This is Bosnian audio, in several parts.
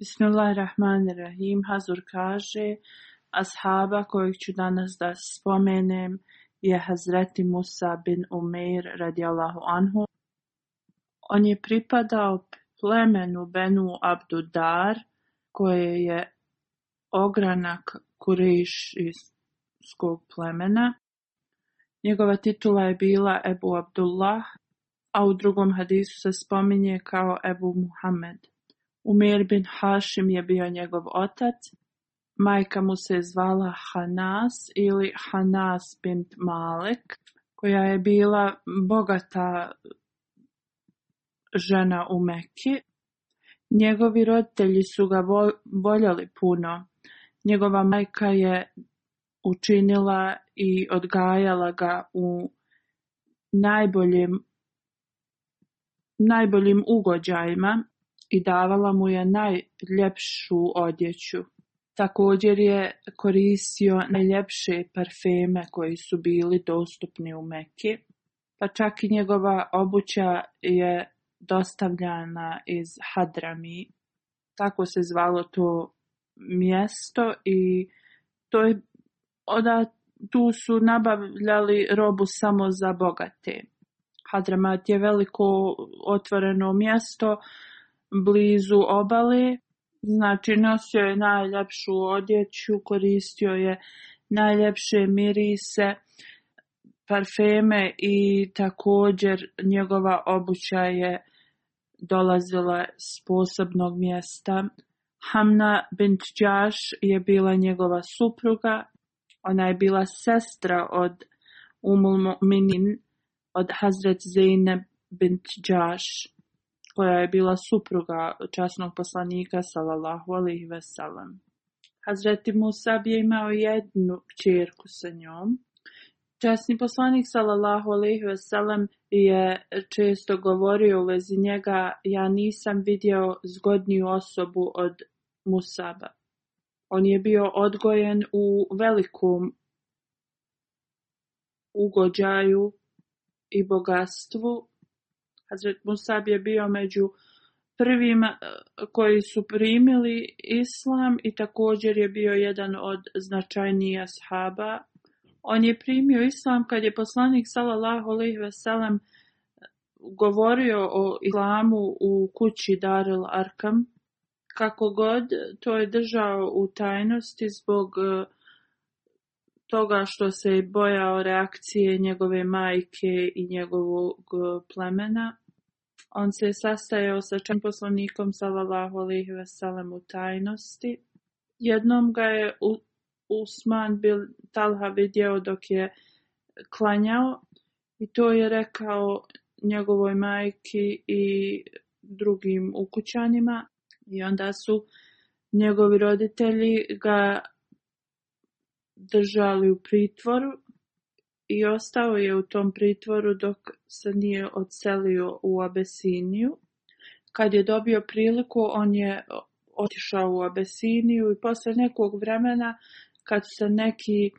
Bismillahirrahmanirrahim. Hazur kaže, ashaba kojeg ću danas da spomenem je Hazreti Musa bin Umeir radijallahu anhu. On je pripadao plemenu Benu Abdudar, koje je ogranak Kureš iskog plemena. Njegova titula je bila Ebu Abdullah, a u drugom hadisu se spominje kao Ebu Muhammed. Umer bin Hašim je bio njegov otac. Majka mu se zvala Hanas ili Hanas bint Malek, koja je bila bogata žena u Mekki. Njegovi roditelji su ga voljeli puno. Njegova majka je učinila i odgajala ga u najboljim, najboljim ugođajima i davala mu je najljepšu odjeću. Također je korisio najljepše parfeme koji su bili dostupni u Mekke, pa čak i njegova obuća je dostavljana iz Hadrami. Tako se zvalo to mjesto i to je onda tu su nabavljali robu samo za bogate. Hadramat je veliko otvoreno mjesto uh, blizu obale. Znači nosio je najljepšu odjeću, koristio je najljepše mirise, parfeme i također njegova obuća je dolazila s posebnog mjesta. Hamna bint Đaš je bila njegova supruga, ona je bila sestra od Umul Minin, od Hazret Zeyne bint Đaš koja je bila supruga časnog poslanika sallallahu alejhi ve sellem. Hazreti Musa bi je imao jednu čerku sa njom. Časni poslanik sallallahu alejhi ve sellem je često govorio u vezi njega ja nisam vidio zgodniju osobu od Musaba. On je bio odgojen u velikom ugođaju i bogatstvu Hazret Musab je bio među prvima eh, koji su primili islam i također je bio jedan od značajnijih ashaba. On je primio islam kad je poslanik sallallahu alejhi ve sellem govorio o islamu u kući Daril Arkam. Kako god, to je držao u tajnosti zbog eh, toga što se je bojao reakcije njegove majke i njegovog eh, plemena. On se sastajao sa čim poslanikom sallallahu alejhi ve sellem u tajnosti. Jednom ga je Usman bin Talha vidio dok je klanjao i to je rekao njegovoj majki i drugim ukućanima i onda su njegovi roditelji ga držali u pritvoru i ostao je u tom pritvoru dok se nije odselio u Abesiniju. Kad je dobio priliku, on je otišao u Abesiniju i posle nekog vremena, kad se neki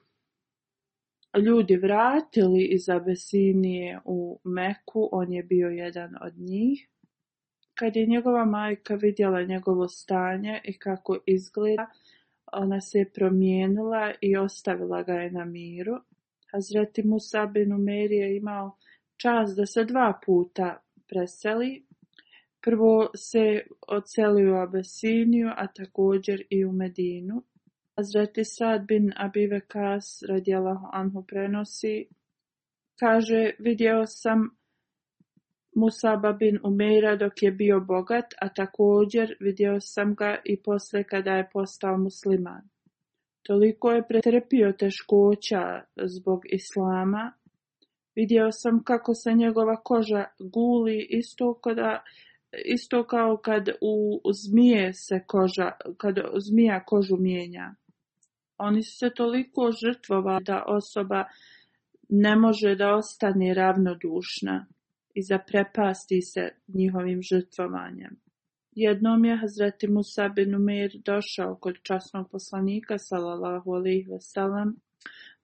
ljudi vratili iz Abesinije u Meku, on je bio jedan od njih. Kad je njegova majka vidjela njegovo stanje i kako izgleda, ona se je promijenila i ostavila ga je na miru. Hazreti Musa bin Umeri je imao čast da se dva puta preseli. Prvo se odselio u Abesiniju, a također i u Medinu. Hazreti Sad bin Abivekas radijala Anhu prenosi. Kaže, vidio sam Musaba bin Umeira dok je bio bogat, a također vidio sam ga i posle kada je postao musliman. Toliko je pretrpio teškoća zbog islama. Vidio sam kako se njegova koža guli isto kada isto kao kad u zmije se koža, kad zmija kožu mijenja. Oni su se toliko žrtvovali da osoba ne može da ostane ravnodušna i zaprepasti se njihovim žrtvovanjem. Jednom je Hazreti Musa bin Umir došao kod časnog poslanika, salalahu alaihi veselam.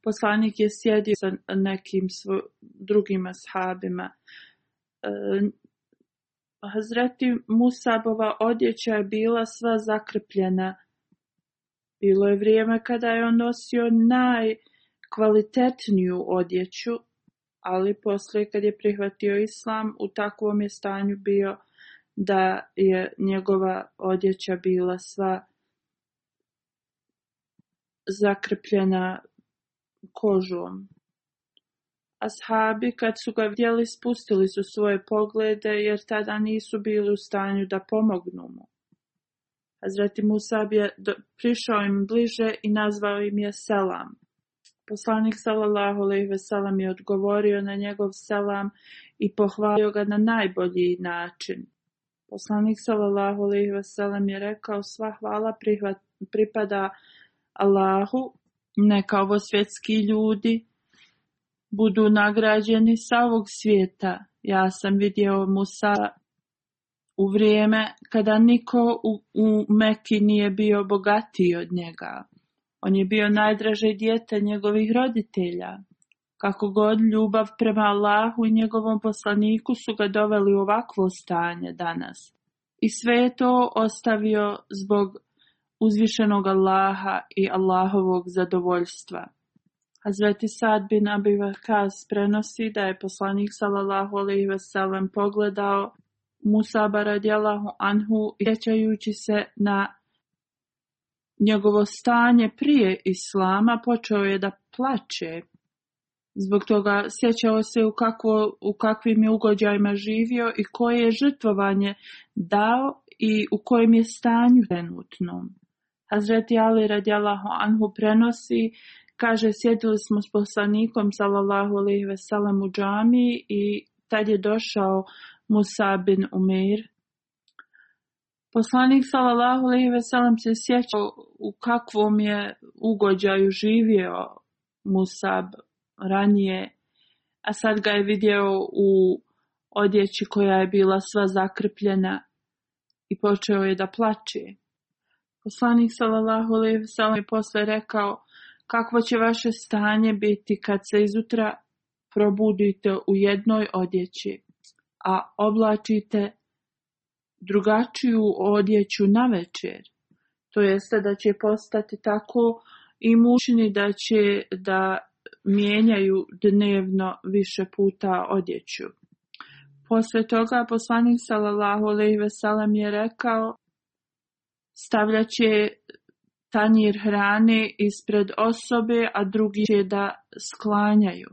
Poslanik je sjedio sa nekim svo, drugim ashabima. E, Hazreti Musabova odjeća je bila sva zakrpljena. Bilo je vrijeme kada je on nosio najkvalitetniju odjeću, ali poslije kad je prihvatio islam, u takvom je stanju bio odjeća da je njegova odjeća bila sva zakrpljena kožom. Ashabi kad su ga vidjeli spustili su svoje poglede jer tada nisu bili u stanju da pomognu mu. Hazreti Musab je do, prišao im bliže i nazvao im je Selam. Poslanik sallallahu alejhi ve sellem je odgovorio na njegov selam i pohvalio ga na najbolji način. Poslanik sallallahu alejhi ve sellem je rekao: "Sva hvala prihvat, pripada Allahu, neka ovo svjetski ljudi budu nagrađeni sa ovog svijeta. Ja sam vidio Musa u vrijeme kada niko u, u Mekki nije bio bogatiji od njega. On je bio najdraže dijete njegovih roditelja." Kako god ljubav prema Allahu i njegovom poslaniku su ga doveli u ovakvo stanje danas. I sve to ostavio zbog uzvišenog Allaha i Allahovog zadovoljstva. Azveti Sad bin Abivakas prenosi da je poslanik sallallahu alaihi veselem pogledao Musaba radijalahu anhu i se na njegovo stanje prije Islama počeo je da plače. Zbog toga sjećao se u, kako, u kakvim je ugođajima živio i koje je žrtvovanje dao i u kojem je stanju trenutnom. Hazreti Ali radijalahu anhu prenosi, kaže sjedili smo s poslanikom salallahu alihi veselem u džami i tad je došao Musa bin Umir. Poslanik salallahu alihi veselem se sjećao u kakvom je ugođaju živio Musab ranije, a sad ga je vidio u odjeći koja je bila sva zakrpljena i počeo je da plače. Poslanik sallallahu alejhi ve sellem je posle rekao: "Kakvo će vaše stanje biti kad se izutra probudite u jednoj odjeći, a oblačite drugačiju odjeću na večer?" To jeste da će postati tako imućni da će da mijenjaju dnevno više puta odjeću. Posle toga poslanik sallallahu alejhi ve sellem je rekao stavljaće tanjir hrane ispred osobe, a drugi će da sklanjaju.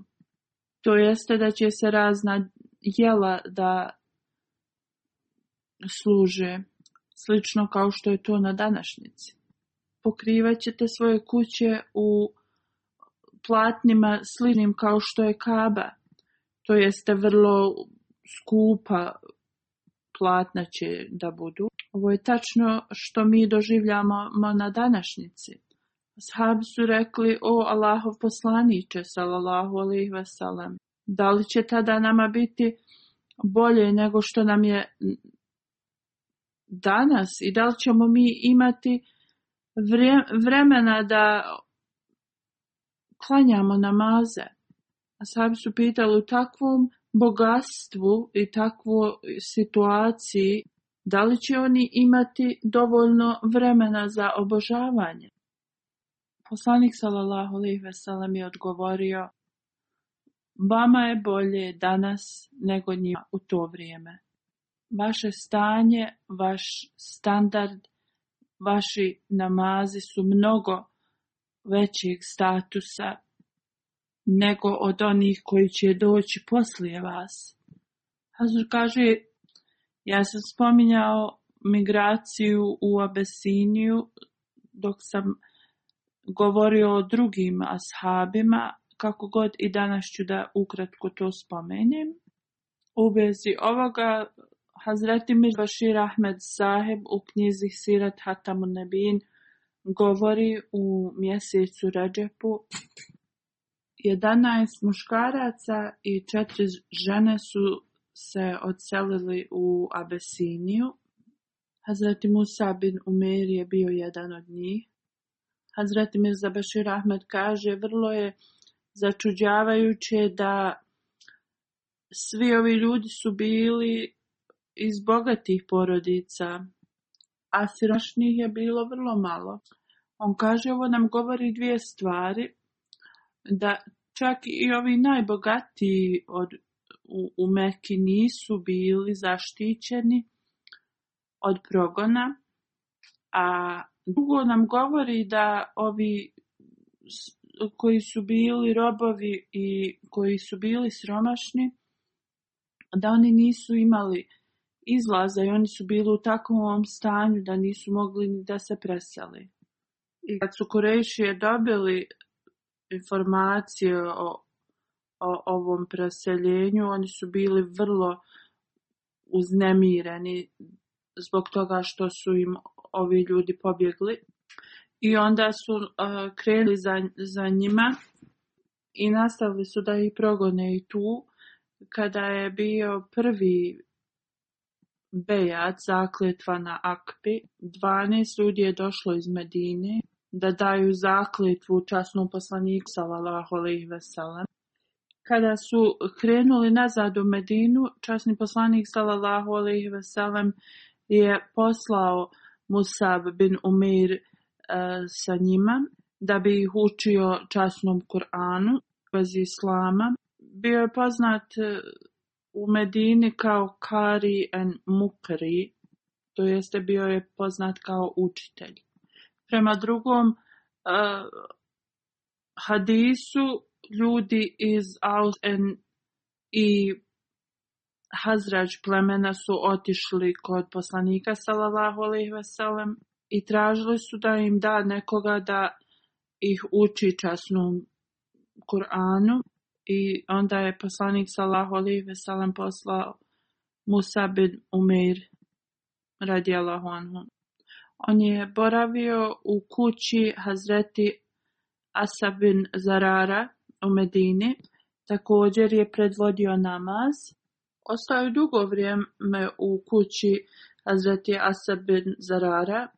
To jeste da će se razna jela da služe, slično kao što je to na današnjici. Pokrivaćete svoje kuće u platnima sličnim kao što je kaba. To jeste vrlo skupa platna će da budu. Ovo je tačno što mi doživljamo na današnjici. Ashabi su rekli, o Allahov poslaniće, salallahu alaihi vasalam, da li će tada nama biti bolje nego što nam je danas i da li ćemo mi imati vremena da klanjamo namaze. Asabi su pitali u takvom bogatstvu i takvoj situaciji da li će oni imati dovoljno vremena za obožavanje. Poslanik sallallahu alejhi ve sellem je odgovorio: Vama je bolje danas nego njima u to vrijeme. Vaše stanje, vaš standard, vaši namazi su mnogo većeg statusa nego od onih koji će doći poslije vas. Hazur kaže, ja sam spominjao migraciju u Abesiniju dok sam govorio o drugim ashabima, kako god i danas ću da ukratko to spomenim. U vezi ovoga Hazreti Mir Bashir Ahmed Saheb u knjizi Sirat Hatamu Nebin govori u mjesecu Ređepu. 11 muškaraca i četiri žene su se odselili u Abesiniju. Hazreti Musa bin Umer je bio jedan od njih. Hazreti Mirza Bashir Ahmed kaže, vrlo je začuđavajuće da svi ovi ljudi su bili iz bogatih porodica a siromašnih je bilo vrlo malo. On kaže, ovo nam govori dvije stvari, da čak i ovi najbogatiji od, u, u Meki nisu bili zaštićeni od progona, a drugo nam govori da ovi koji su bili robovi i koji su bili sromašni, da oni nisu imali uh, izlaza i oni su bili u takvom stanju da nisu mogli ni da se preseli. I kad su Kurešije dobili informacije o, o ovom preseljenju, oni su bili vrlo uznemireni zbog toga što su im ovi ljudi pobjegli. I onda su uh, krenuli za, za njima i nastavili su da ih progone i tu. Kada je bio prvi bejat zakletva na akbi, 12 ljudi je došlo iz Medine da daju zakletvu časnu poslaniku sallallahu alejhi ve sellem. Kada su krenuli nazad u Medinu, časni poslanik sallallahu alejhi ve sellem je poslao Musab bin Umir e, sa njima da bi ih učio časnom Kur'anu bez islama. Bio je poznat e, u Medini kao Kari en Mukri, to jeste bio je poznat kao učitelj. Prema drugom uh, hadisu, ljudi iz Aus en i Hazrađ plemena su otišli kod poslanika salallahu alaihi veselem i tražili su da im da nekoga da ih uči časnom Kur'anu I onda je poslanik sallahu alaihi ve sellem poslao Musa bin Umir radijallahu anhu. On je boravio u kući Hazreti Asa bin Zarara u Medini. Također je predvodio namaz. Ostao je dugo vrijeme u kući Hazreti Asa bin Zarara.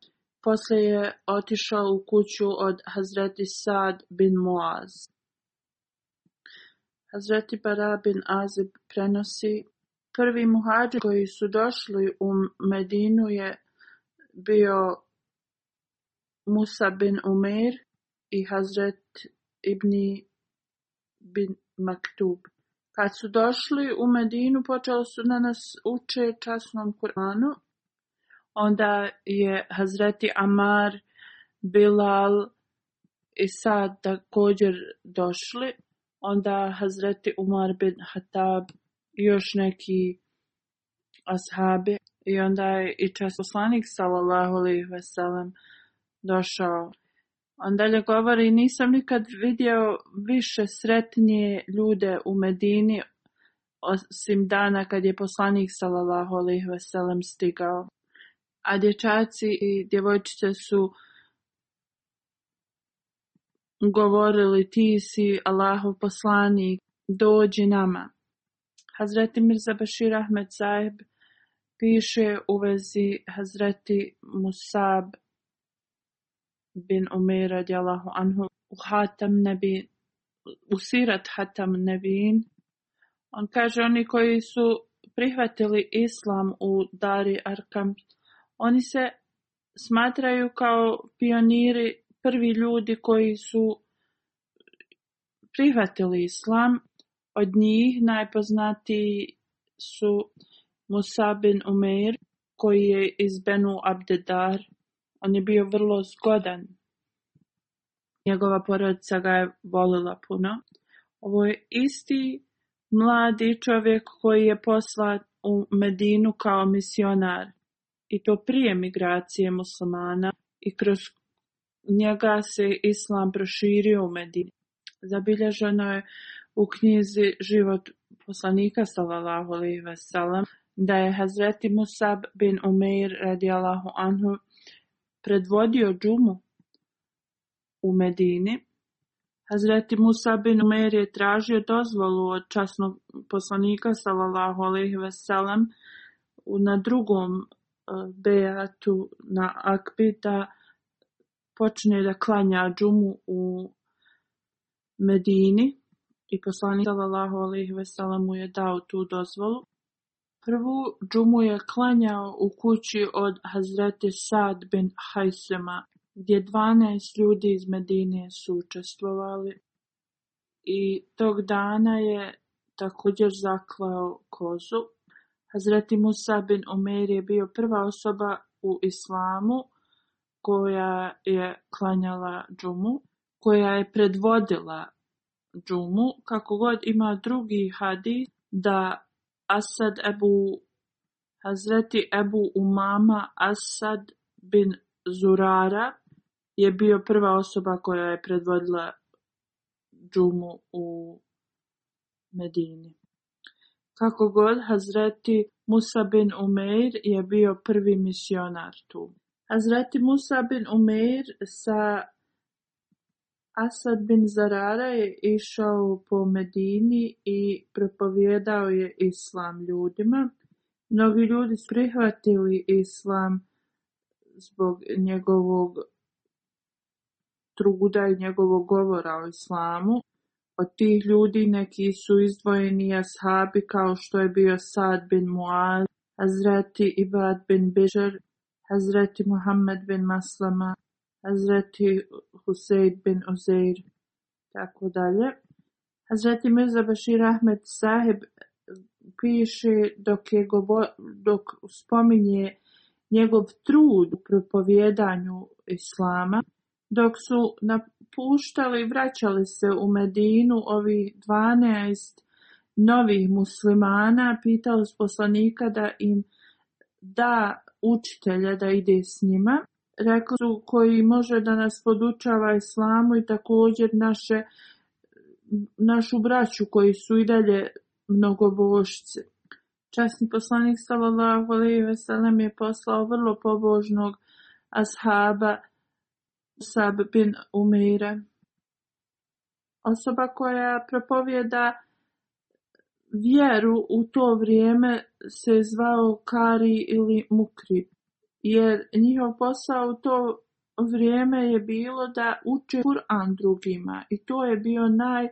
Poslije je otišao u kuću od Hazreti Sad bin Moaz. Azretiba Rabin Azib prenosi, prvi muhađir koji su došli u Medinu je bio Musa bin Umir i Hazret Ibni bin Maktub. Kad su došli u Medinu, počeli su na nas uče časnom Kur'anu. Onda je Hazreti Amar, Bilal i Sad također došli onda Hazreti Umar bin Hatab još neki ashabi i onda je i čest poslanik sallallahu alejhi ve sellem došao on dalje govori nisam nikad vidio više sretnije ljude u Medini osim dana kad je poslanik sallallahu alejhi ve sellem stigao a dječaci i djevojčice su govorili ti si Allahov poslanik, dođi nama. Hazreti Mirza Bashir Ahmed Saib piše u vezi Hazreti Musab bin Umir radijalahu anhu u Hatam Nebi, u Sirat Hatam Nebin. On kaže oni koji su prihvatili islam u Dari Arkam, oni se smatraju kao pioniri prvi ljudi koji su prihvatili islam, od njih najpoznatiji su Musa bin Umair, koji je iz Benu Abdedar. On je bio vrlo zgodan. Njegova porodica ga je volila puno. Ovo je isti mladi čovjek koji je poslat u Medinu kao misionar. I to prije migracije muslimana i kroz njega se islam proširio u Medini. Zabilježeno je u knjizi Život poslanika sallallahu alaihi ve sellem da je Hazreti Musab bin Umeir radijallahu anhu predvodio džumu u Medini. Hazreti Musab bin Umeir je tražio dozvolu od časnog poslanika sallallahu alaihi ve sellem na drugom uh, bejatu na Akbita uh, počne da klanja džumu u Medini i poslanik sallallahu alejhi ve sellem mu je dao tu dozvolu. Prvu džumu je klanjao u kući od Hazrete Sad bin Hajsema, gdje 12 ljudi iz Medine su učestvovali. I tog dana je također zaklao kozu. Hazreti Musa bin Umer je bio prva osoba u islamu koja je klanjala džumu, koja je predvodila džumu, kako god ima drugi hadis, da Asad Ebu, Hazreti Ebu Umama Asad bin Zurara je bio prva osoba koja je predvodila džumu u Medini. Kako god, Hazreti Musa bin Umeir je bio prvi misionar tu. Azreti Musa bin Umeir sa Asad bin Zarara je išao po Medini i propovjedao je islam ljudima. Mnogi ljudi su prihvatili islam zbog njegovog truda i njegovog govora o islamu. Od tih ljudi neki su izdvojeni ashabi kao što je bio Sad bin Muaz, Azreti Ibad bin Bižar Hazreti Muhammed bin Maslama, Hazreti Huseid bin Uzeir, tako dalje. Hazreti Mirza Bashir Ahmed Saheb piše dok je govo, dok spominje njegov trud u propovjedanju Islama, dok su napuštali i vraćali se u Medinu ovi 12 novih muslimana, pitali su poslanika da im da učitelja da ide s njima. Rekli su koji može da nas podučava islamu i također naše, našu braću koji su i dalje mnogobošci. Časni poslanik sallallahu alejhi ve sellem je poslao vrlo pobožnog ashaba Sab bin Umeira. Osoba koja propovijeda vjeru u to vrijeme se zvao Kari ili Mukri, jer njihov posao u to vrijeme je bilo da uče Kur'an drugima i to je bio najbolji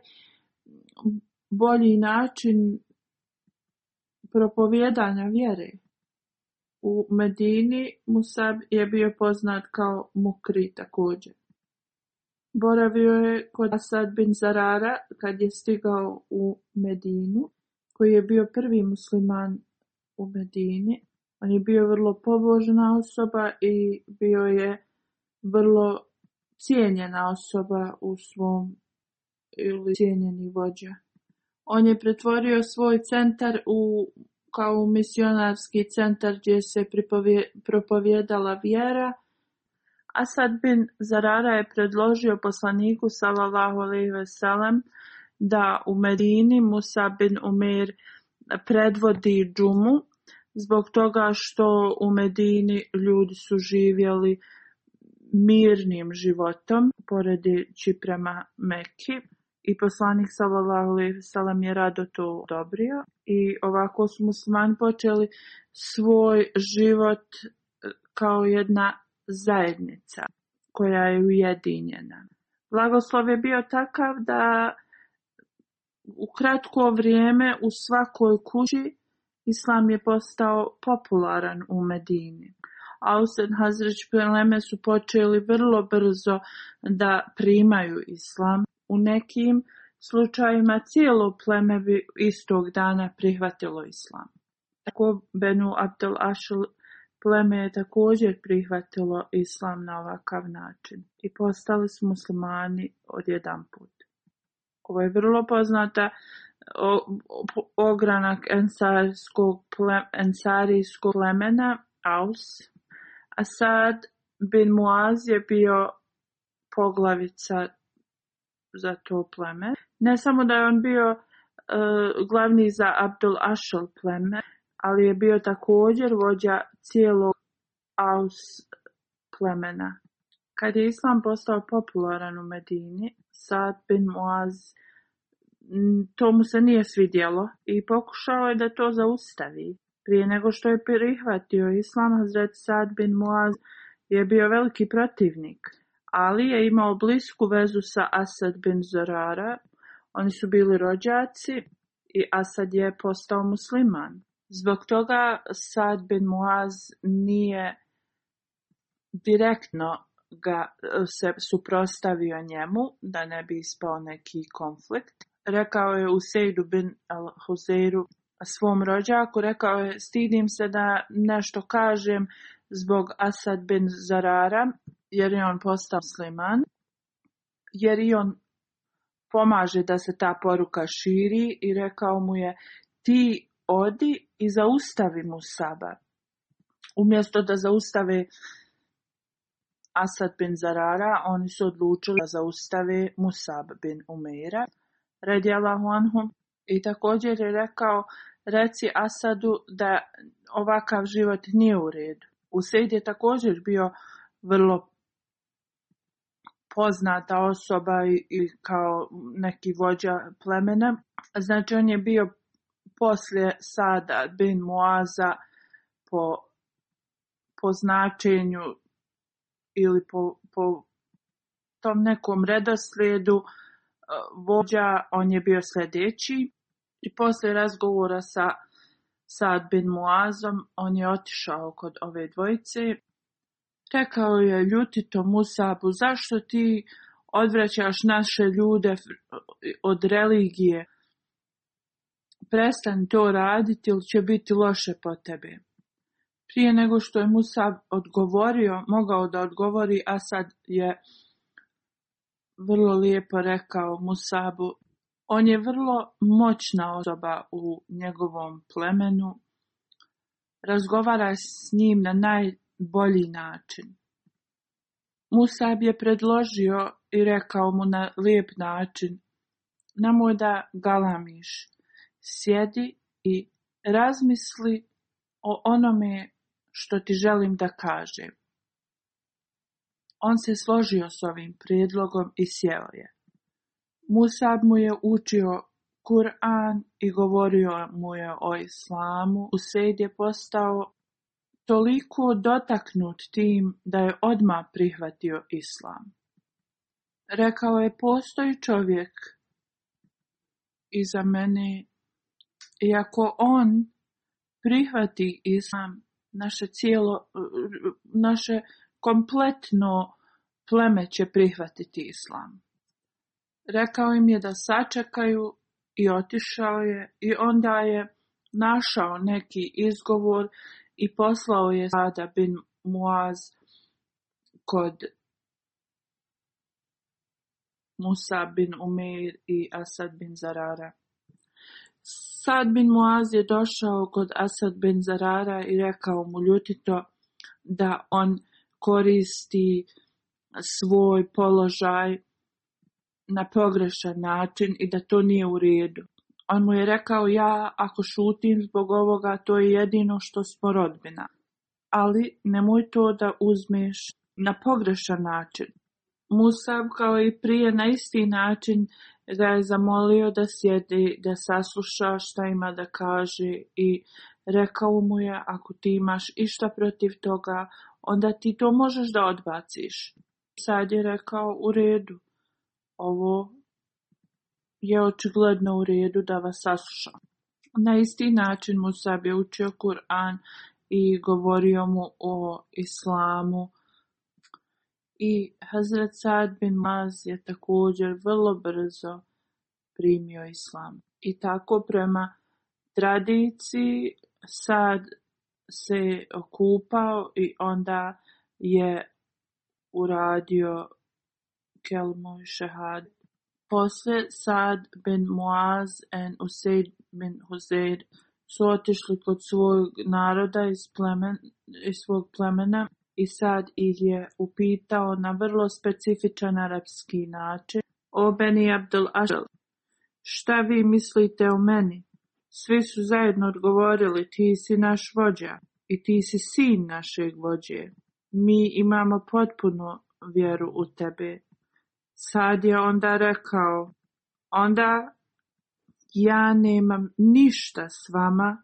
način propovjedanja vjere. U Medini Musab je bio poznat kao Mukri također. Boravio je kod Asad bin Zarara kad je stigao u Medinu koji je bio prvi musliman u Medini. On je bio vrlo pobožna osoba i bio je vrlo cijenjena osoba u svom ili cijenjeni vođa. On je pretvorio svoj centar u kao misionarski centar gdje se pripovje, propovjedala vjera. Asad bin Zarara je predložio poslaniku sallallahu alejhi ve sellem da u Medini Musa bin Umer predvodi džumu zbog toga što u Medini ljudi su živjeli mirnim životom poredići prema Mekki. I poslanik Salam je rado to odobrio. I ovako su muslimani počeli svoj život e, kao jedna zajednica koja je ujedinjena. Blagoslov je bio takav da U kratko vrijeme u svakoj kući islam je postao popularan u Medini. Ausad Hazreć Peleme su počeli vrlo brzo da primaju islam. U nekim slučajima cijelo pleme bi istog dana prihvatilo islam. Tako Benu Abdel Ašil pleme je također prihvatilo islam na ovakav način i postali su muslimani odjedan put koja je vrlo poznata ogranak ensarskog ensarijskog plemena Aus a sad bin Muaz je bio poglavica za to pleme ne samo da je on bio uh, glavni za Abdul Ašal pleme ali je bio također vođa cijelog Aus plemena Kad je islam postao popularan u Medini, Sad bin Muaz, to mu se nije svidjelo i pokušao je da to zaustavi. Prije nego što je prihvatio islam, Hazret Sad bin Muaz je bio veliki protivnik, ali je imao blisku vezu sa Asad bin Zorara. Oni su bili rođaci i Asad je postao musliman. Zbog toga Sad bin Muaz nije direktno ga e, se suprostavio njemu da ne bi ispao neki konflikt. Rekao je Usejdu bin al-Huzeru svom rođaku, rekao je stidim se da nešto kažem zbog Asad bin Zarara jer je on postao sliman, jer i on pomaže da se ta poruka širi i rekao mu je ti odi i zaustavi mu saba. Umjesto da zaustave uh, Asad bin Zarara, oni su odlučili da zaustave Musab bin Umeira, radi Allahu anhum, i također je rekao, reci Asadu da ovakav život nije u redu. Usaid je također bio vrlo poznata osoba i kao neki vođa plemena. Znači, on je bio poslije Sada bin Muaza po, po značenju ili po, po tom nekom redoslijedu e, vođa, on je bio sljedeći i posle razgovora sa Sad bin Muazom, on je otišao kod ove dvojice. Rekao je ljutito Musabu, zašto ti odvraćaš naše ljude od religije? Prestan to raditi ili će biti loše po tebe prije nego što je Musa odgovorio, mogao da odgovori, a sad je vrlo lijepo rekao Musabu. On je vrlo moćna osoba u njegovom plemenu. Razgovara s njim na najbolji način. Musab je predložio i rekao mu na lijep način, namo da galamiš, sjedi i razmisli o onome što ti želim da kažem. On se složio s ovim prijedlogom i sjelo je. Musab mu je učio Kur'an i govorio mu je o islamu. Usaid je postao toliko dotaknut tim da je odma prihvatio islam. Rekao je, postoji čovjek iza mene, iako on prihvati islam, naše cijelo, naše kompletno pleme će prihvatiti islam. Rekao im je da sačekaju i otišao je i onda je našao neki izgovor i poslao je Sada bin Muaz kod Musa bin Umeir i Asad bin Zarara. Sad bin Muaz je došao kod Asad bin Zarara i rekao mu ljutito da on koristi svoj položaj na pogrešan način i da to nije u redu. On mu je rekao ja ako šutim zbog ovoga to je jedino što smo rodbina, ali nemoj to da uzmeš na pogrešan način. Musab kao i prije na isti način ga je zamolio da sjedi, da sasluša šta ima da kaže i rekao mu je ako ti imaš išta protiv toga, onda ti to možeš da odbaciš. Sad je rekao u redu, ovo je očigledno u redu da vas saslušam. Na isti način Musab je učio Kur'an i govorio mu o islamu i Hazret Sa'd bin Maz je također vrlo brzo primio islam. I tako prema tradiciji Sa'd se okupao i onda je uradio kelmu šehad. Posle Sa'd bin Muaz en Usaid bin Huzair su otišli kod svog naroda iz, plemen, iz svog plemena i sad ih je upitao na vrlo specifičan arapski način. O Beni Abdul Ašal, šta vi mislite o meni? Svi su zajedno odgovorili, ti si naš vođa i ti si sin našeg vođe. Mi imamo potpuno vjeru u tebe. Sad je onda rekao, onda ja nemam ništa s vama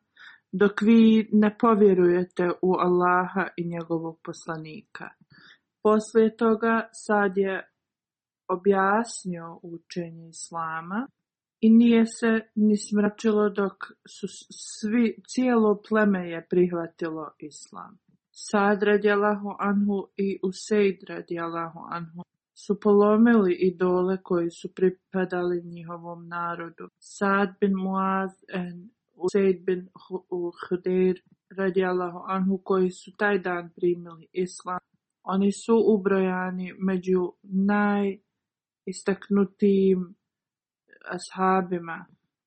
dok vi ne povjerujete u Allaha i njegovog poslanika. Poslije toga sad je objasnio učenje Islama i nije se ni smračilo dok su svi, cijelo pleme je prihvatilo Islam. Sad radijalahu anhu i Usaid radijalahu anhu su polomili idole koji su pripadali njihovom narodu. Sad bin Muaz en Usaid bin Uhdeir radi Allahu Anhu koji su taj dan primili islam. Oni su ubrojani među najistaknutijim ashabima.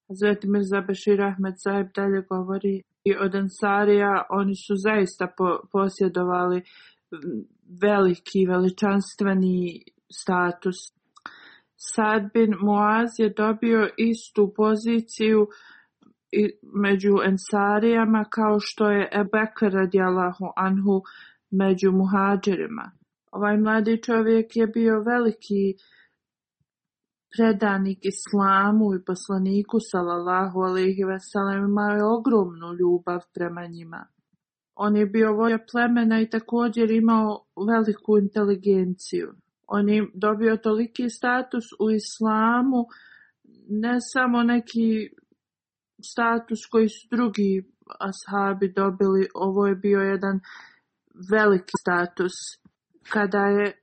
Zatim je za Bešir Ahmed Zaib dalje govori i od Ansarija oni su zaista po posjedovali veliki, veličanstveni status. Sad bin Muaz je dobio istu poziciju uh, među ensarijama kao što je Ebekar radijalahu anhu među muhađirima. Ovaj mladi čovjek je bio veliki predanik islamu i poslaniku salallahu alaihi veselam imao ogromnu ljubav prema njima. On je bio voja plemena i također imao veliku inteligenciju. On je dobio toliki status u islamu, ne samo neki status koji su drugi ashabi dobili, ovo je bio jedan veliki status. Kada je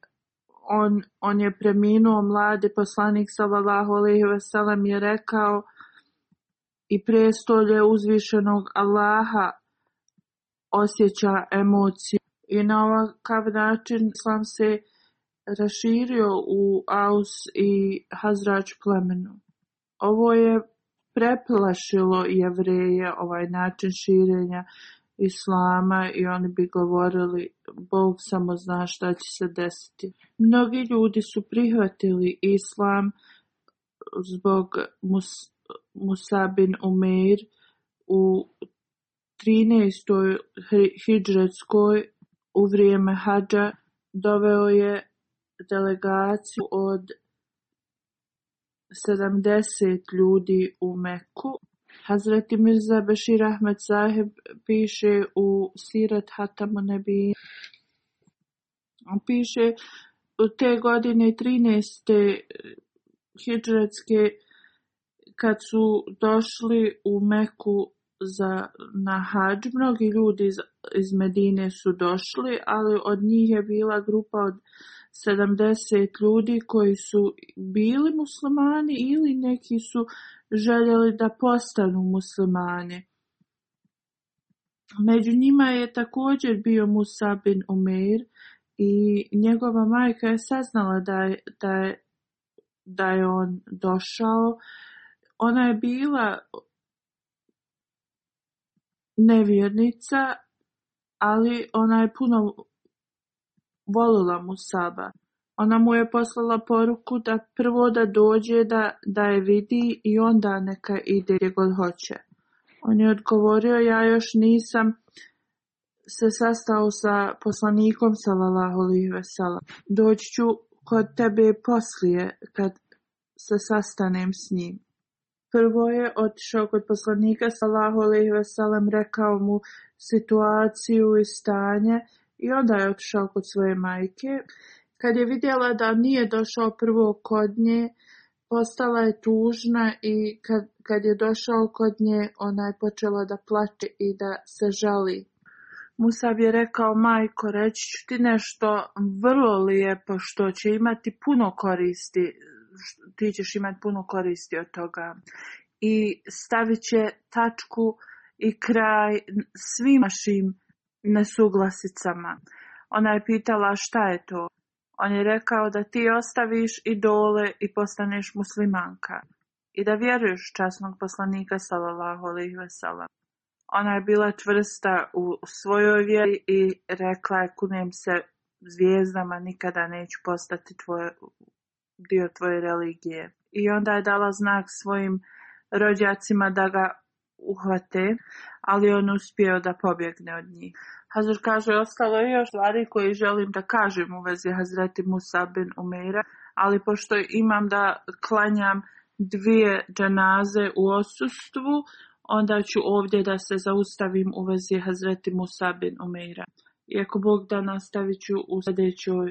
on, on je preminuo mladi poslanik sallallahu alejhi ve sellem je rekao i prestolje uzvišenog Allaha osjeća emociju. I na ovakav način sam se raširio u Aus i Hazrač plemenu. Ovo je preplašilo jevreje ovaj način širenja islama i oni bi govorili Bog samo zna šta će se desiti. Mnogi ljudi su prihvatili islam zbog Mus Musabin Umeir u 13. hijdžetskoj u vrijeme hađa doveo je delegaciju od 70 ljudi u Meku. Hazreti Mirza Bashir Ahmed Saheb piše u Sirat Hatamu Nebi. On piše u te godine 13. hijđretske kad su došli u Meku za na hađ. Mnogi ljudi iz, iz Medine su došli, ali od njih je bila grupa od 70 ljudi koji su bili muslimani ili neki su željeli da postanu muslimani. Među njima je također bio Musa bin Umir i njegova majka je saznala da je, da je, da je on došao. Ona je bila nevjernica, ali ona je puno volila mu Saba. Ona mu je poslala poruku da prvo da dođe da, da je vidi i onda neka ide gdje god hoće. On je odgovorio, ja još nisam se sastao sa poslanikom Salalaho Livesala. Doći ću kod tebe poslije kad se sastanem s njim. Prvo je otišao kod poslanika Salalaho Livesalem, rekao mu situaciju i stanje, i onda je otišao kod svoje majke. Kad je vidjela da nije došao prvo kod nje, postala je tužna i kad, kad je došao kod nje, ona je počela da plače i da se žali. Musab je rekao, majko, reći ću ti nešto vrlo lijepo što će imati puno koristi, ti ćeš imati puno koristi od toga. I stavit će tačku i kraj svim našim uh, nesuglasicama. Ona je pitala šta je to. On je rekao da ti ostaviš idole i postaneš muslimanka i da vjeruješ časnog poslanika sallallahu alejhi ve sellem. Ona je bila čvrsta u svojoj vjeri i rekla je kunem se zvijezdama nikada neću postati tvoje, dio tvoje religije. I onda je dala znak svojim rođacima da ga uhvate, ali on uspio da pobjegne od njih. Hazur kaže, ostalo je još stvari koje želim da kažem u vezi Hazreti Musa bin Umeira, ali pošto imam da klanjam dvije džanaze u osustvu, onda ću ovdje da se zaustavim u vezi Hazreti Musa bin Umeira. Iako Bog da nastavit ću u sljedećoj,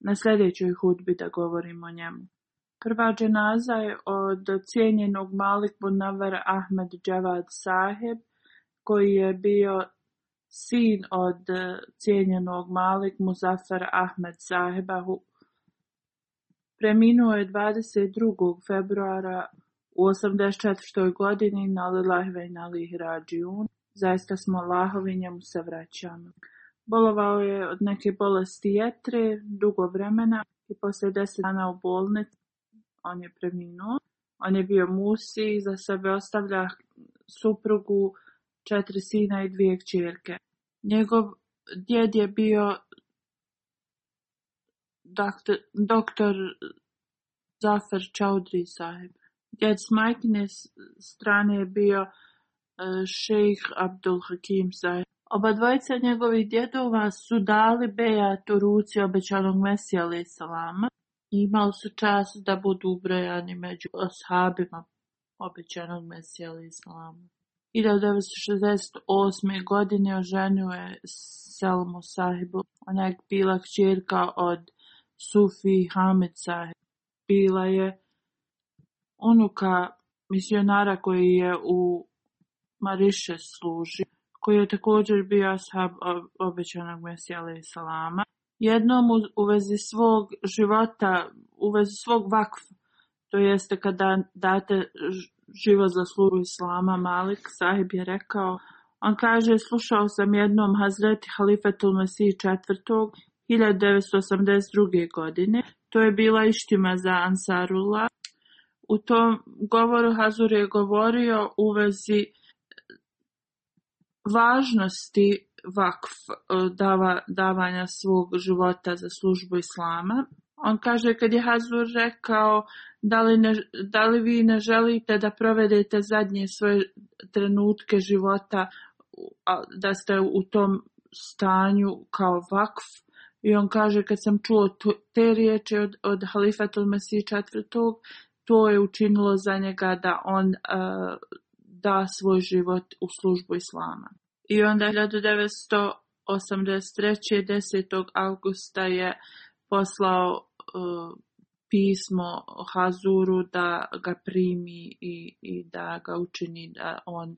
na sljedećoj hudbi da govorim o njemu. Prva dženaza je od cijenjenog Malik Bunavar Ahmed Džavad Saheb, koji je bio sin od eh, cijenjenog Malik Muzafar Ahmed Sahebahu. Preminuo je 22. februara u 84. godini na Lilahve i na Lihrađijun. Zaista smo lahovi njemu se vraćamo. Bolovao je od neke bolesti jetre dugo vremena i posle deset dana u bolnici on je preminuo. On je bio musi i za sebe ostavlja suprugu, četiri sina i dvije kćerke. Njegov djed je bio doktor, doktor Zafer Čaudri sahib. Djed s majkine strane je bio e, šejh Abdul Hakim sahib. Oba dvojica njegovih djedova su dali bejat u ruci obećanog Mesija alaih salama imao su čas da budu ubrojani među ashabima obećanog Mesija ili Islama. 1968. godine oženjuje Selmu sahibu. Ona je bila kćerka od Sufi Hamid sahib. Bila je unuka misionara koji je u Mariše služi, koji je također bio ashab obećanog Mesija ili Islama jednom u, u vezi svog života, u vezi svog vakf, to jeste kada date živo za slugu Islama, Malik sahib je rekao, on kaže, slušao sam jednom Hazreti Halifetul Mesih IV. 1982. godine, to je bila ištima za Ansarula. U tom govoru Hazur je govorio u vezi važnosti vakf e, dava, davanja svog života za službu islama. On kaže kad je Hazur rekao da li, ne, da li vi ne želite da provedete zadnje svoje trenutke života da ste u tom stanju kao vakf. I on kaže kad sam čuo te riječi od, od halifatul Mesi četvrtog, to je učinilo za njega da on uh, da svoj život u službu islama. I onda 1983. 10. augusta je poslao e, pismo Hazuru da ga primi i, i da ga učini da on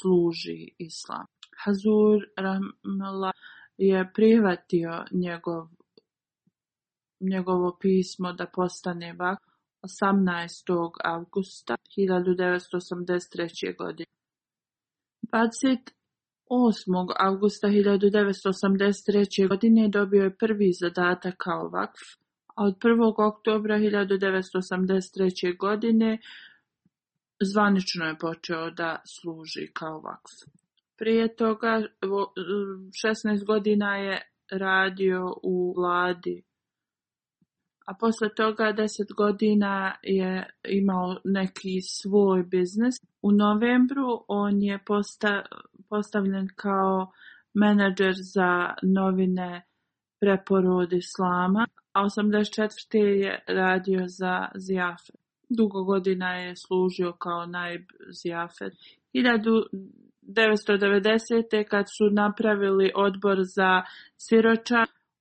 služi islam. Hazur Ramla je prihvatio njegov, njegovo pismo da postane vak 18. augusta 1983. godine. 8. augusta 1983. godine dobio je prvi zadatak kao vakf, a od 1. oktobra 1983. godine zvanično je počeo da služi kao vakf. Prije toga 16 godina je radio u vladi, a posle toga 10 godina je imao neki svoj biznes. U novembru on je postao postavljen kao menadžer za novine preporod islama, a 84. je radio za Zijafet. Dugo godina je služio kao najb Zijafet. 1990. kad su napravili odbor za siroča,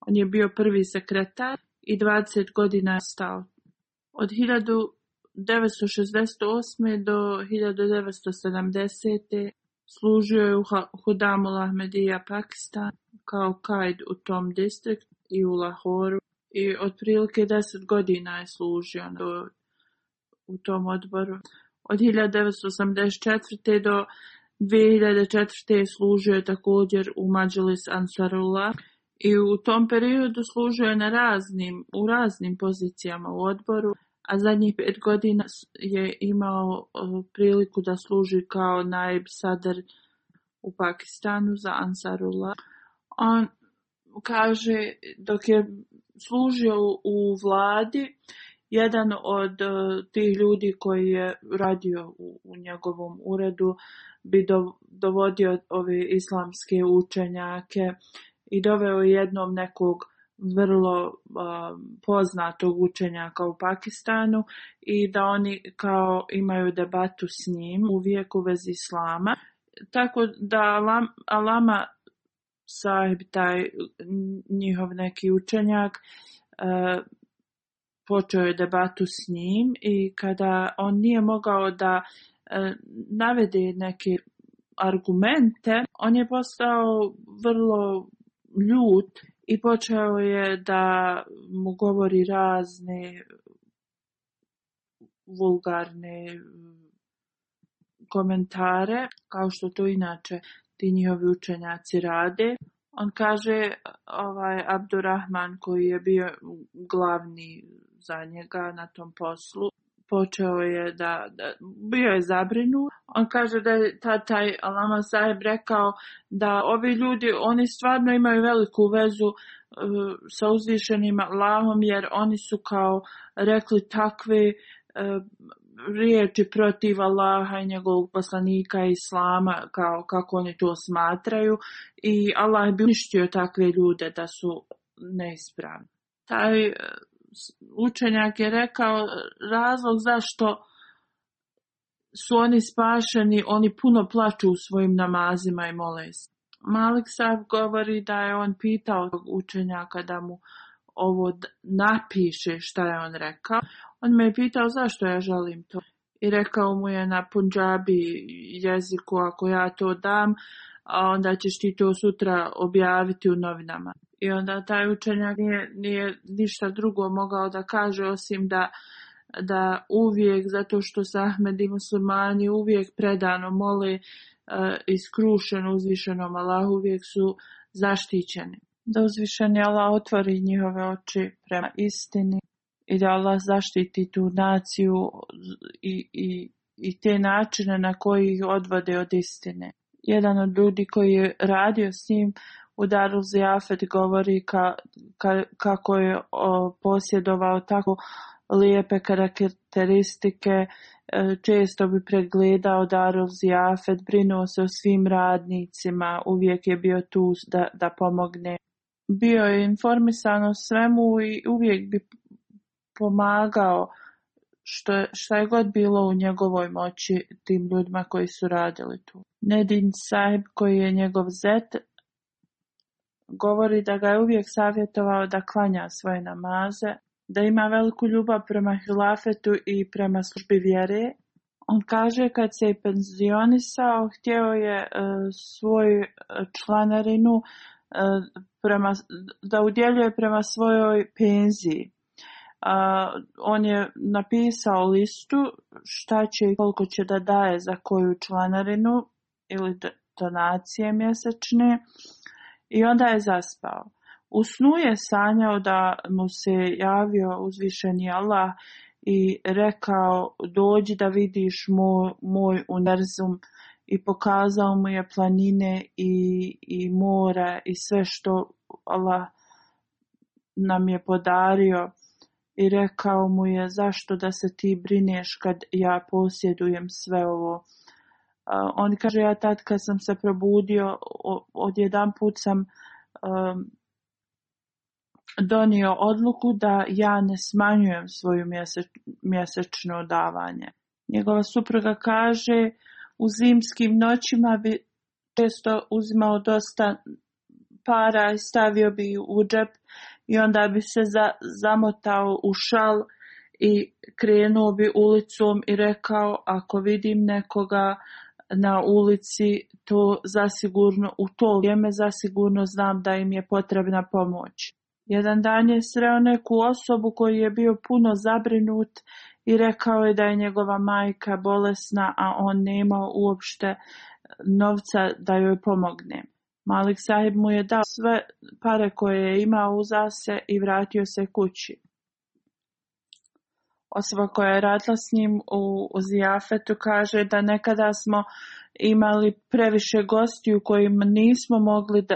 on je bio prvi sekretar i 20 godina je stao. Od 1968. do 1970. Služio je u Hodamul Ahmedija Pakistan kao kajd u tom distriktu i u Lahoru i otprilike deset godina je služio na, u tom odboru. Od 1984. do 2004. je služio također u Mađulis Ansarullah i u tom periodu služio je na raznim, u raznim pozicijama u odboru a zadnjih pet godina je imao priliku da služi kao naib sadar u Pakistanu za Ansarullah. On kaže, dok je služio u vladi, jedan od tih ljudi koji je radio u, u njegovom uredu bi do, dovodio ove islamske učenjake i doveo jednom nekog vrlo uh, poznatog učenjaka u Pakistanu i da oni kao imaju debatu s njim uvijek u vezi islama. Tako da Alam, Alama sahib, taj njihov neki učenjak, uh, počeo je debatu s njim i kada on nije mogao da uh, navede neke argumente, on je postao vrlo ljut i počeo je da mu govori razne vulgarne mm, komentare, kao što to inače ti njihovi učenjaci rade. On kaže, ovaj Abdurrahman koji je bio glavni za njega na tom poslu, počeo je da, da bio je zabrinu. On kaže da je ta, taj Lama Saheb rekao da ovi ljudi, oni stvarno imaju veliku vezu uh, sa uzvišenim Lahom, jer oni su kao rekli takve uh, riječi protiv Allaha i njegovog poslanika Islama, kao kako oni to smatraju. I Allah bi uništio takve ljude da su neispravni. Taj učenjak je rekao razlog zašto su oni spašeni, oni puno plaču u svojim namazima i mole se. Malik sad govori da je on pitao učenjaka da mu ovo napiše šta je on rekao. On me je pitao zašto ja želim to. I rekao mu je na punđabi jeziku ako ja to dam, a onda ćeš ti to sutra objaviti u novinama i onda taj učenjak nije, nije ništa drugo mogao da kaže osim da da uvijek zato što sa Ahmedim Osmani uvijek predano mole uh, e, iskrušeno uzvišenom Allahu uvijek su zaštićeni da uzvišeni Allah otvori njihove oči prema istini i da Allah zaštiti tu naciju i, i, i te načine na koji ih odvode od istine jedan od ljudi koji je radio s njim uh, u Daru Zijafet govori ka, ka, kako je o, posjedovao tako lijepe karakteristike, e, često bi pregledao Daru Zijafet, brinuo se o svim radnicima, uvijek je bio tu da, da pomogne. Bio je informisan o svemu i uvijek bi pomagao što šta je god bilo u njegovoj moći tim ljudima koji su radili tu. Nedin Saheb, koji je njegov zet, govori da ga je uvijek savjetovao da klanja svoje namaze, da ima veliku ljubav prema hilafetu i prema službi vjere. On kaže kad se i penzionisao, htio je e, svoju e, članarinu e, prema, da udjeljuje prema svojoj penziji. E, on je napisao listu šta će i koliko će da daje za koju članarinu ili donacije mjesečne. E, i onda je zaspao. U snu je sanjao da mu se javio uzvišeni Allah i rekao dođi da vidiš moj, moj univerzum i pokazao mu je planine i, i mora i sve što Allah nam je podario i rekao mu je zašto da se ti brineš kad ja posjedujem sve ovo. Uh, on kaže, ja tad kad sam se probudio, od jedan put sam um, donio odluku da ja ne smanjujem svoju mjeseč, mjesečno davanje. Njegova supruga kaže, u zimskim noćima bi često uzimao dosta para i stavio bi u džep i onda bi se za, zamotao u šal i krenuo bi ulicom i rekao, ako vidim nekoga na ulici, to zasigurno, u to vrijeme zasigurno znam da im je potrebna pomoć. Jedan dan je sreo neku osobu koji je bio puno zabrinut i rekao je da je njegova majka bolesna, a on nemao uopšte novca da joj pomogne. Malik sahib mu je dao sve pare koje je imao uzase i vratio se kući osoba koja je radila s njim u, u Zijafetu kaže da nekada smo imali previše gosti u kojim nismo mogli da,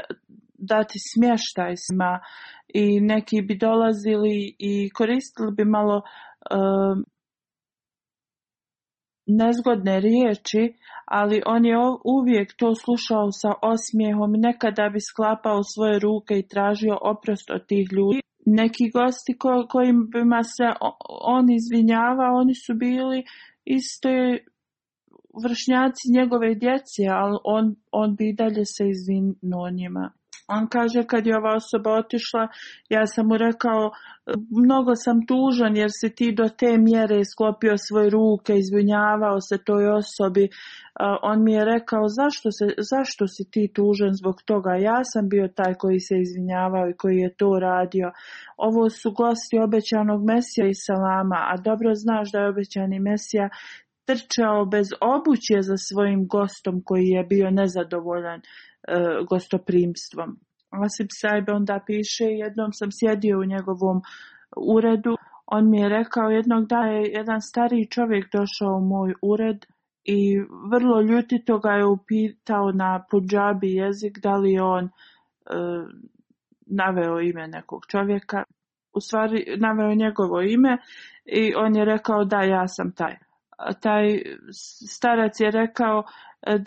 dati smještaj sma i neki bi dolazili i koristili bi malo um, nezgodne riječi, ali on je uvijek to slušao sa osmijehom, nekada bi sklapao svoje ruke i tražio oprost od tih ljudi neki gosti ko, kojima se on izvinjava, oni su bili isto vršnjaci njegove djece, ali on, on bi dalje se izvinuo njima. On kaže kad je ova osoba otišla, ja sam mu rekao, mnogo sam tužan jer se ti do te mjere sklopio svoje ruke, izvinjavao se toj osobi. On mi je rekao, zašto, se, zašto si ti tužan zbog toga? Ja sam bio taj koji se izvinjavao i koji je to radio. Ovo su gosti obećanog Mesija i Salama, a dobro znaš da je obećani Mesija trčao bez obuće za svojim gostom koji je bio nezadovoljan. E, gostoprimstvom. Osim sajbe onda piše, jednom sam sjedio u njegovom uredu, on mi je rekao jednog da je jedan stari čovjek došao u moj ured i vrlo ljutito ga je upitao na punđabi jezik da li je on e, naveo ime nekog čovjeka. U stvari naveo njegovo ime i on je rekao da ja sam taj. A taj starac je rekao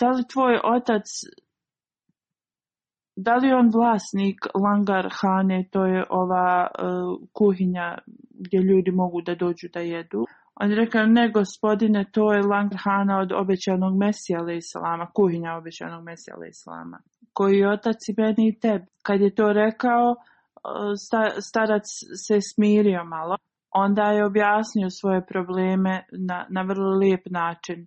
da li tvoj otac da li je on vlasnik Langar Hane, to je ova uh, kuhinja gdje ljudi mogu da dođu da jedu. On je rekao, ne gospodine, to je Langar Hana od obećanog Mesija Islama, kuhinja obećanog Mesija Islama, koji je otac i meni i tebi. Kad je to rekao, uh, starac se smirio malo. Onda je objasnio svoje probleme na, na vrlo lijep način.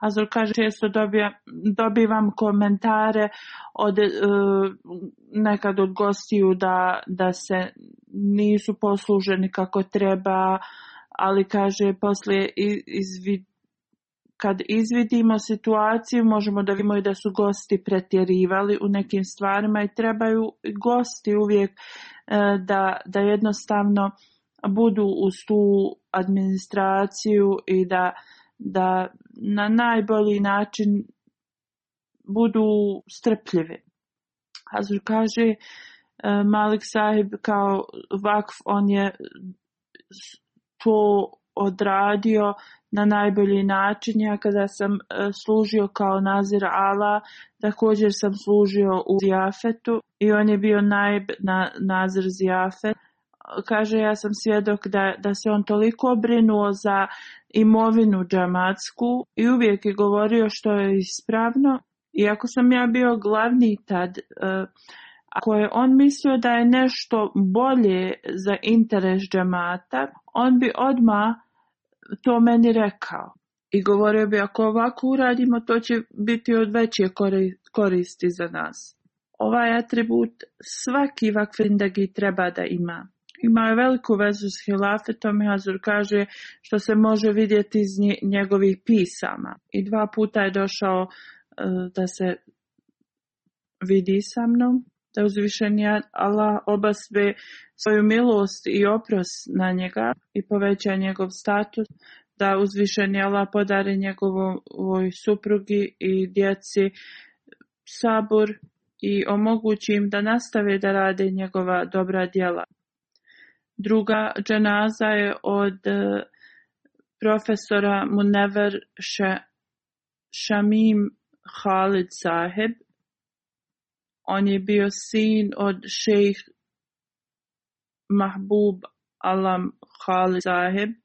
Azor kaže često dobijam, dobivam komentare od e, nekad od gostiju da, da se nisu posluženi kako treba, ali kaže poslije izvid, kad izvidimo situaciju možemo da vidimo i da su gosti pretjerivali u nekim stvarima i trebaju gosti uvijek e, da, da jednostavno budu uz tu administraciju i da... E, da na najbolji način budu strpljive. Hazur kaže, e, Malik sahib kao vakf, on je to odradio na najbolji način. Ja kada sam e, služio kao nazir Ala, također sam služio u zijafetu i on je bio najb na nazir zijafetu kaže ja sam svjedok da, da se on toliko brinuo za imovinu džamatsku i uvijek je govorio što je ispravno. Iako sam ja bio glavni tad, uh, ako je on mislio da je nešto bolje za interes džamata, on bi odma to meni rekao. I govorio bi ako ovako uradimo, to će biti od veće koristi za nas. Ovaj atribut svaki vakvindagi treba da ima imao je veliku vezu s Hilafetom i Hazur kaže što se može vidjeti iz njegovih pisama. I dva puta je došao uh, da se vidi sa mnom, da uzvišen je Allah obasve svoju milost i opros na njega i poveća njegov status, da uzvišen je Allah podari njegovoj suprugi i djeci sabor i omogući im da nastave da rade njegova dobra djela. Druga dženaza je od e, profesora Munever Še, Šamim Halid Saheb. On je bio sin od šejh Mahbub Alam Halid Saheb.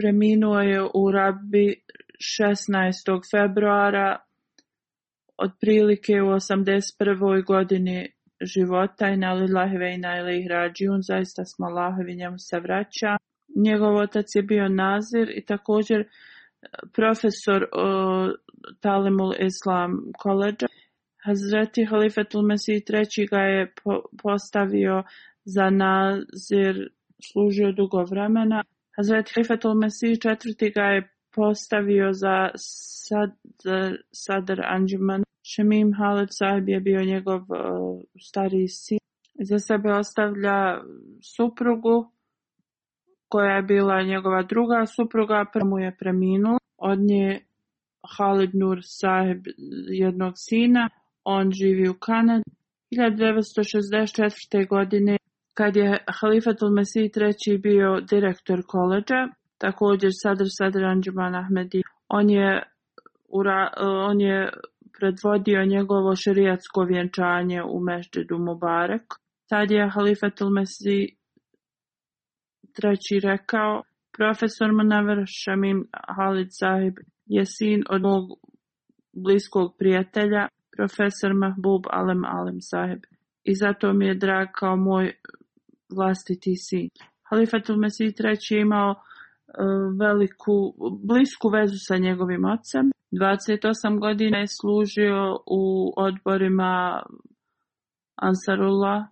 Preminuo je u rabbi 16. februara, otprilike u 81. godini života i na lilahve i na ilih rađijun, zaista smo lahovi njemu se vraća. Njegov otac je bio nazir i također e, profesor o, e, Talimul Islam koleđa. Hazreti Halifetul Mesih III. ga je po, postavio za nazir, služio dugo vremena. Hazreti Halifetul Mesih IV. ga je postavio za sad, sadr Anđiman. Šemim Halet Sahib je bio njegov uh, e, stari sin. Za sebe ostavlja suprugu koja je bila njegova druga supruga, prvo mu je preminula. Od nje Halid Nur Saheb jednog sina, on živi u Kanadu. 1964. godine, kad je Halifatul Mesih III. bio direktor koleđa, također Sadr Sadr Anđuman Ahmedi, on je, ura, on je predvodio njegovo šerijatsko vjenčanje u mešđedu Mubarek. Tad je Halifatul Mesi treći rekao, profesor Manavr Šamim Halid Sahib je sin od mog bliskog prijatelja, profesor Mahbub Alem Alem Sahib. I zato mi je drag kao moj vlastiti sin. Halifatul Mesi treći je imao E, veliku, blisku vezu sa njegovim ocem. 28 godina je služio u odborima Ansarullah,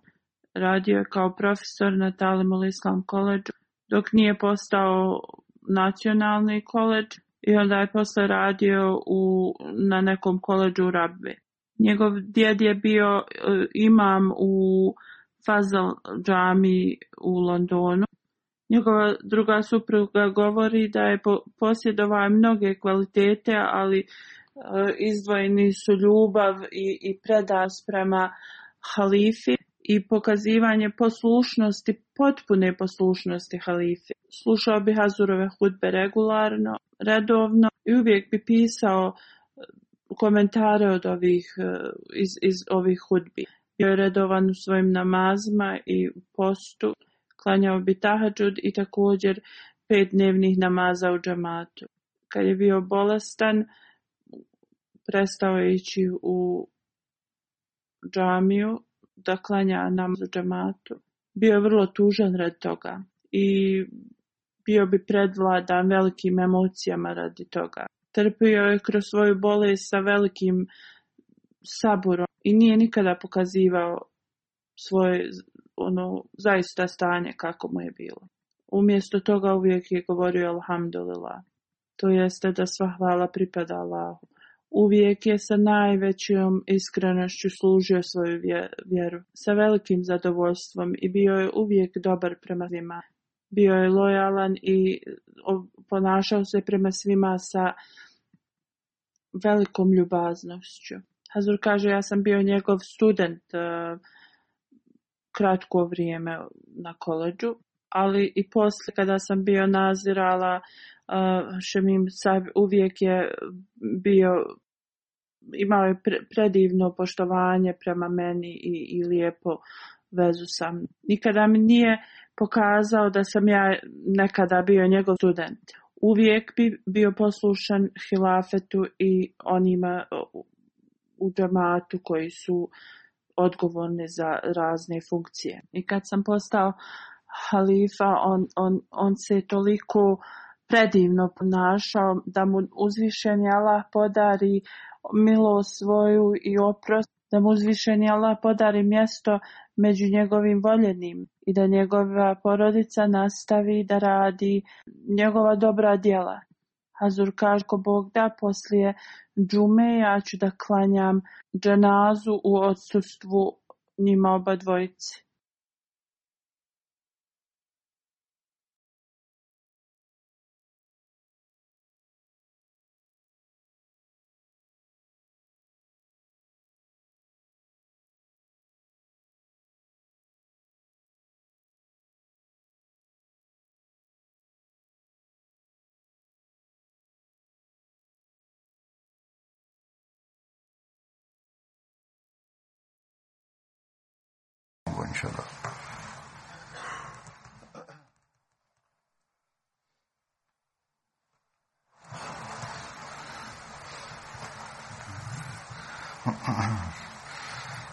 radio je kao profesor na Talimul Islam koleđu, dok nije postao nacionalni koleđ i onda je posle radio u, na nekom koleđu u Rabbi. Njegov djed je bio e, imam u Fazal džami u Londonu. Njegova druga supruga govori da je posjedovao mnoge kvalitete, ali e, izdvojeni su ljubav i, i predas prema halifi i pokazivanje poslušnosti, potpune poslušnosti halifi. Slušao bi Hazurove hudbe regularno, redovno i uvijek bi pisao e, komentare od ovih, e, iz, iz ovih hudbi. Bio je redovan u svojim namazima i postu klanjao bi tahadžud i također pet dnevnih namaza u džamatu. Kad je bio bolestan, prestao je ići u džamiju da klanja namaz u džamatu. Bio je vrlo tužan rad toga i bio bi predvladan velikim emocijama radi toga. Trpio je kroz svoju bolest sa velikim saburom i nije nikada pokazivao svoje ono, zaista stanje kako mu je bilo. Umjesto toga uvijek je govorio Alhamdulillah, to jeste da sva hvala pripada Allahu. Uvijek je sa najvećom iskrenošću služio svoju vjeru, sa velikim zadovoljstvom i bio je uvijek dobar prema svima. Bio je lojalan i ponašao se prema svima sa velikom ljubaznošću. Hazur kaže, ja sam bio njegov student uh, kratko vrijeme na koleđu, ali i posle kada sam bio nazirala, uh, Šemim sav, uvijek je bio, imao je pre, predivno poštovanje prema meni i, i lijepo vezu sa mnom. Nikada mi nije pokazao da sam ja nekada bio njegov student. Uvijek bi bio poslušan Hilafetu i onima u džamatu koji su uh, odgovorne za razne funkcije. I kad sam postao halifa, on, on, on se toliko predivno ponašao da mu uzvišeni Allah podari milo svoju i oprost, da mu uzvišeni Allah podari mjesto među njegovim voljenim i da njegova porodica nastavi da radi njegova dobra djela, Hazur kaže ko Bog da poslije džume ja ću da klanjam džanazu u odsustvu njima oba dvojice.